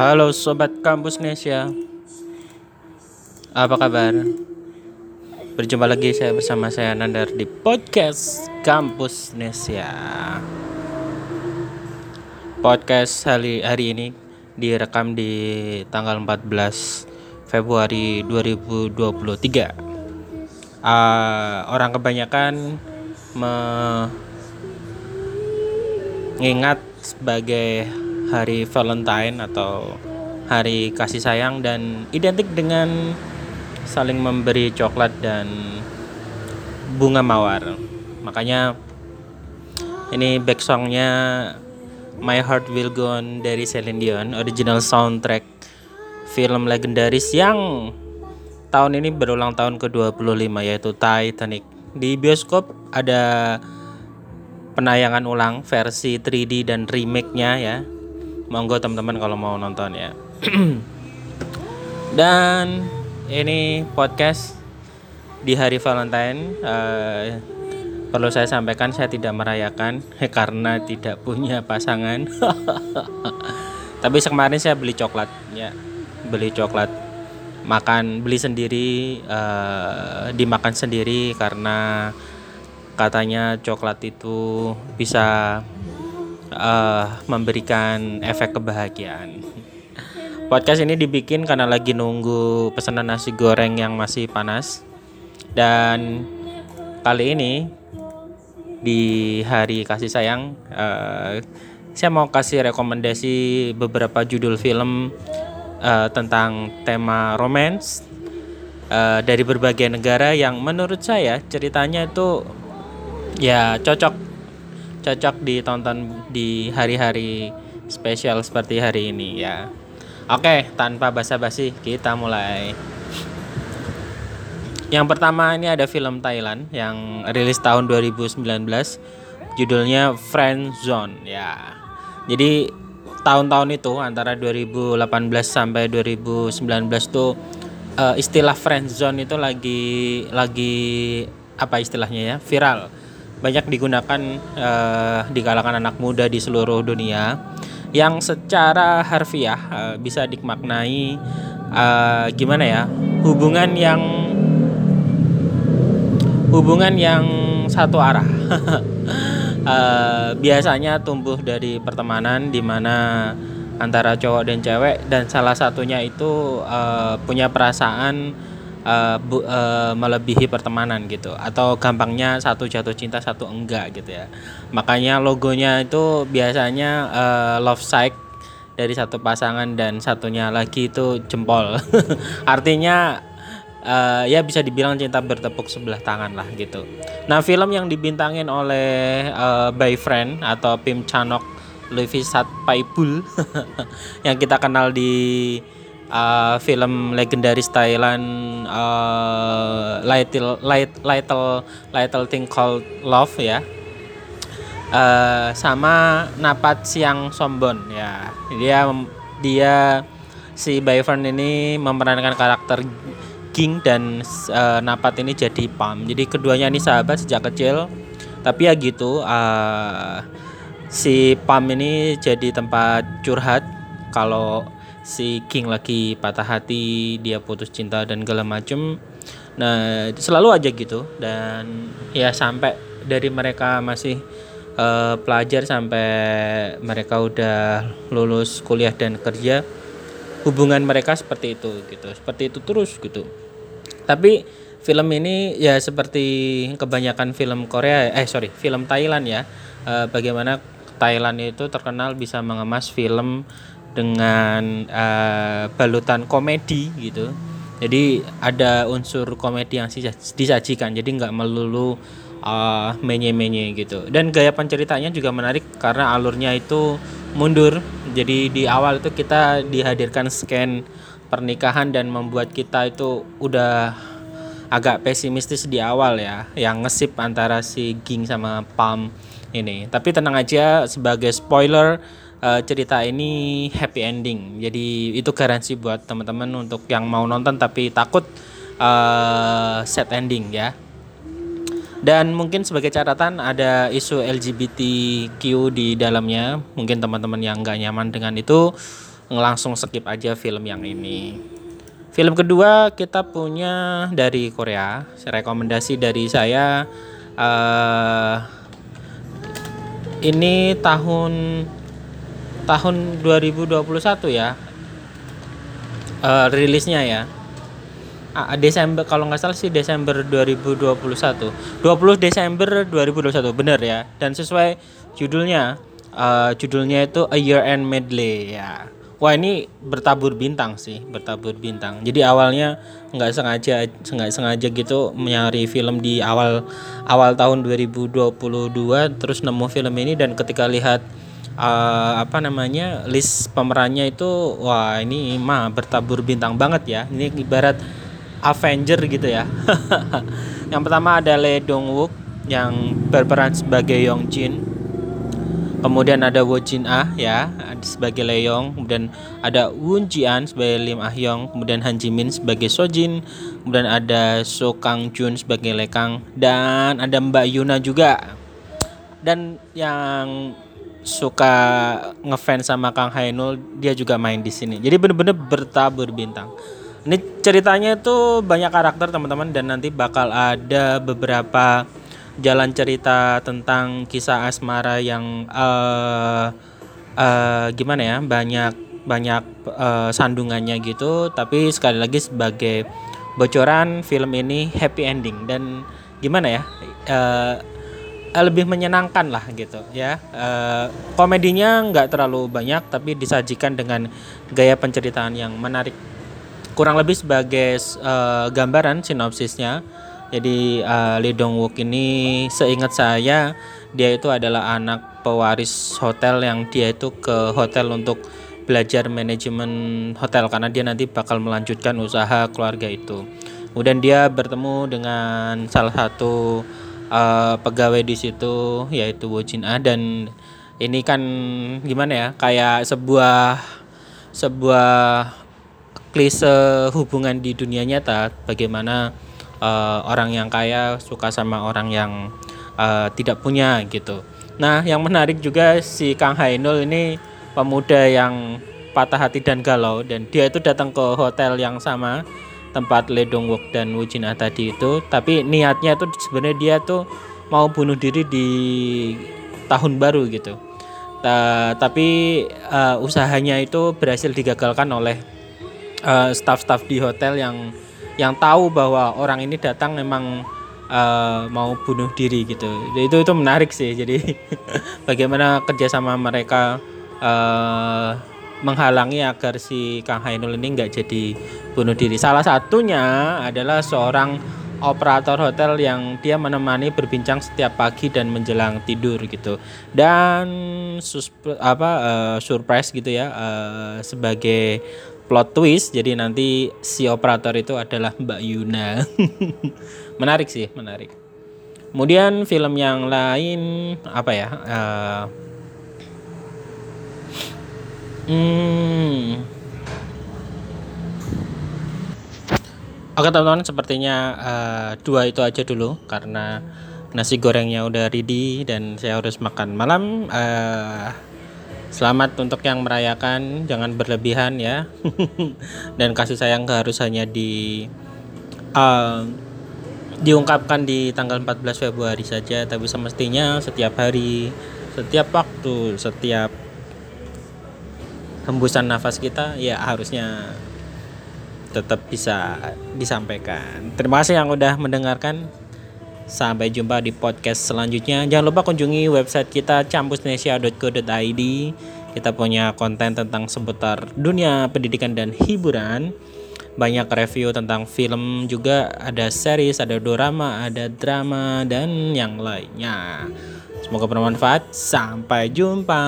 Halo Sobat Kampus Nesia Apa kabar? Berjumpa lagi saya bersama saya Nandar di podcast Kampus Nesia Podcast hari, hari ini direkam di tanggal 14 Februari 2023 uh, Orang kebanyakan mengingat sebagai hari Valentine atau hari kasih sayang dan identik dengan saling memberi coklat dan bunga mawar. Makanya ini back songnya My Heart Will Go On dari Celine Dion, original soundtrack film legendaris yang tahun ini berulang tahun ke-25 yaitu Titanic. Di bioskop ada penayangan ulang versi 3D dan remake-nya ya monggo teman-teman kalau mau nonton ya. Dan ini podcast di hari Valentine uh, perlu saya sampaikan saya tidak merayakan karena tidak punya pasangan. Tapi kemarin saya beli coklat ya. Beli coklat makan beli sendiri uh, dimakan sendiri karena katanya coklat itu bisa uh, memberikan efek kebahagiaan. Podcast ini dibikin karena lagi nunggu pesanan nasi goreng yang masih panas. Dan kali ini di hari kasih sayang uh, saya mau kasih rekomendasi beberapa judul film uh, tentang tema romance uh, dari berbagai negara yang menurut saya ceritanya itu ya cocok cocok ditonton di hari-hari spesial seperti hari ini ya. Oke, tanpa basa-basi kita mulai. Yang pertama ini ada film Thailand yang rilis tahun 2019 judulnya Friend Zone ya. Jadi tahun-tahun itu antara 2018 sampai 2019 tuh uh, istilah friend zone itu lagi lagi apa istilahnya ya viral banyak digunakan uh, di kalangan anak muda di seluruh dunia yang secara harfiah uh, bisa dimaknai uh, gimana ya hubungan yang hubungan yang satu arah. Uh, biasanya tumbuh dari pertemanan di mana antara cowok dan cewek dan salah satunya itu uh, punya perasaan uh, bu, uh, melebihi pertemanan gitu. Atau gampangnya satu jatuh cinta satu enggak gitu ya. Makanya logonya itu biasanya uh, love sight dari satu pasangan dan satunya lagi itu jempol. Artinya uh, ya bisa dibilang cinta bertepuk sebelah tangan lah gitu. Nah film yang dibintangin oleh uh, Boyfriend atau Pim Chanok Levi Paipul yang kita kenal di uh, film legendaris Thailand uh, Little Light, Little Little Thing Called Love ya. Uh, sama Napat Siang Sombon ya. Dia dia si Bayfern ini memerankan karakter King dan uh, Napat ini jadi Pam. Jadi keduanya ini sahabat sejak kecil. Tapi ya gitu uh, si Pam ini jadi tempat curhat kalau si King lagi patah hati dia putus cinta dan segala macem. Nah selalu aja gitu. Dan ya sampai dari mereka masih uh, pelajar sampai mereka udah lulus kuliah dan kerja hubungan mereka seperti itu gitu. Seperti itu terus gitu. Tapi film ini ya seperti kebanyakan film Korea eh sorry film Thailand ya. Uh, bagaimana Thailand itu terkenal bisa mengemas film dengan uh, balutan komedi gitu. Jadi ada unsur komedi yang disajikan jadi nggak melulu uh, menye-menye gitu. Dan gaya penceritanya juga menarik karena alurnya itu mundur. Jadi di awal itu kita dihadirkan scan pernikahan dan membuat kita itu udah agak pesimistis di awal ya yang ngesip antara si Ging sama Pam ini. Tapi tenang aja sebagai spoiler uh, cerita ini happy ending. Jadi itu garansi buat teman-teman untuk yang mau nonton tapi takut uh, sad ending ya. Dan mungkin sebagai catatan ada isu LGBTQ di dalamnya. Mungkin teman-teman yang nggak nyaman dengan itu langsung skip aja film yang ini. Film kedua kita punya dari Korea. Rekomendasi dari saya uh, ini tahun tahun 2021 ya. Uh, rilisnya ya. Uh, Desember kalau nggak salah sih Desember 2021. 20 Desember 2021 bener ya. Dan sesuai judulnya uh, judulnya itu A Year End Medley ya Wah ini bertabur bintang sih, bertabur bintang. Jadi awalnya nggak sengaja nggak sengaja gitu mencari film di awal awal tahun 2022 terus nemu film ini dan ketika lihat uh, apa namanya list pemerannya itu wah ini mah bertabur bintang banget ya. Ini ibarat Avenger gitu ya. yang pertama ada Lee Dong Wook yang berperan sebagai Yong Jin. Kemudian ada Wo Jin Ah ya sebagai Leong kemudian ada Woon Ji An sebagai Lim Ah Hyung kemudian Han Ji Min sebagai So Jin. Kemudian ada So Kang Jun sebagai Le Kang. Dan ada Mbak Yuna juga. Dan yang suka ngefans sama Kang Hainul dia juga main di sini. Jadi bener-bener bertabur bintang. Ini ceritanya itu banyak karakter teman-teman dan nanti bakal ada beberapa jalan cerita tentang kisah asmara yang uh, uh, gimana ya banyak banyak uh, sandungannya gitu. Tapi sekali lagi sebagai bocoran film ini happy ending. Dan gimana ya uh, lebih menyenangkan lah gitu ya. Uh, komedinya nggak terlalu banyak tapi disajikan dengan gaya penceritaan yang menarik. Kurang lebih sebagai uh, gambaran sinopsisnya. Jadi uh, Lee Dong Wook ini seingat saya dia itu adalah anak pewaris hotel yang dia itu ke hotel untuk belajar manajemen hotel karena dia nanti bakal melanjutkan usaha keluarga itu. Kemudian dia bertemu dengan salah satu uh, pegawai di situ yaitu Wo Jin Ah dan ini kan gimana ya kayak sebuah sebuah klise hubungan di dunia nyata. Bagaimana uh, orang yang kaya suka sama orang yang uh, tidak punya gitu. Nah, yang menarik juga si Kang Hainul ini pemuda yang patah hati dan galau. Dan dia itu datang ke hotel yang sama tempat Lee Dong Wook dan Woo Jin Ah tadi itu, tapi niatnya tuh sebenarnya dia tuh mau bunuh diri di tahun baru gitu. Ta tapi uh, usahanya itu berhasil digagalkan oleh staff-staff uh, di hotel yang yang tahu bahwa orang ini datang memang uh, mau bunuh diri gitu itu itu menarik sih jadi bagaimana kerjasama mereka uh, menghalangi agar si Kang Hainul ini nggak jadi bunuh diri. Salah satunya adalah seorang operator hotel yang dia menemani berbincang setiap pagi dan menjelang tidur gitu. Dan apa uh, surprise gitu ya uh, sebagai plot twist jadi nanti si operator itu adalah Mbak Yuna. Menarik sih menarik. Kemudian film yang lain apa ya uh, hmm, Oke teman-teman sepertinya uh, dua itu aja dulu karena nasi gorengnya udah ready dan saya harus makan malam uh, Selamat untuk yang merayakan, jangan berlebihan ya. Dan kasih sayang harus hanya di uh, diungkapkan di tanggal 14 Februari saja, tapi semestinya setiap hari, setiap waktu, setiap hembusan nafas kita ya harusnya tetap bisa disampaikan. Terima kasih yang udah mendengarkan. Sampai jumpa di podcast selanjutnya. Jangan lupa kunjungi website kita campusnesia.co.id. Kita punya konten tentang seputar dunia pendidikan dan hiburan. Banyak review tentang film juga, ada series, ada drama, ada drama dan yang lainnya. Semoga bermanfaat. Sampai jumpa.